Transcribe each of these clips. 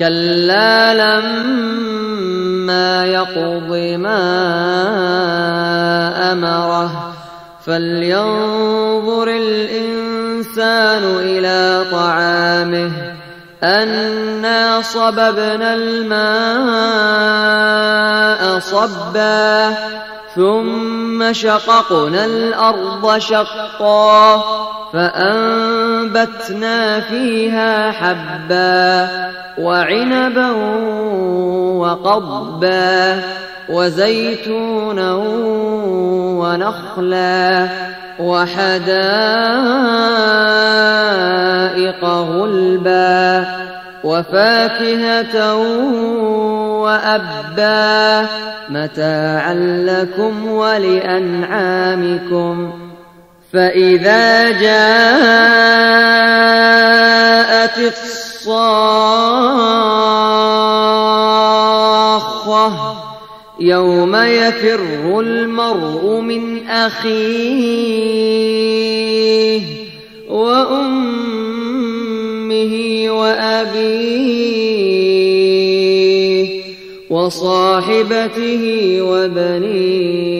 كلا لما يقض ما أمره فلينظر الإنسان إلى طعامه أنا صببنا الماء صبا ثم شققنا الأرض شقا. فأنبتنا فيها حبا وعنبا وقضبا وزيتونا ونخلا وحدائق غلبا وفاكهة وأبا متاعا لكم ولأنعامكم فإذا جاءت الصاخة يوم يفر المرء من أخيه وأمه وأبيه وصاحبته وبنيه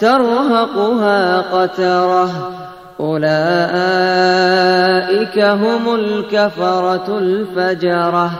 ترهقها قترة. أولئك هم الكفرة الفجرة.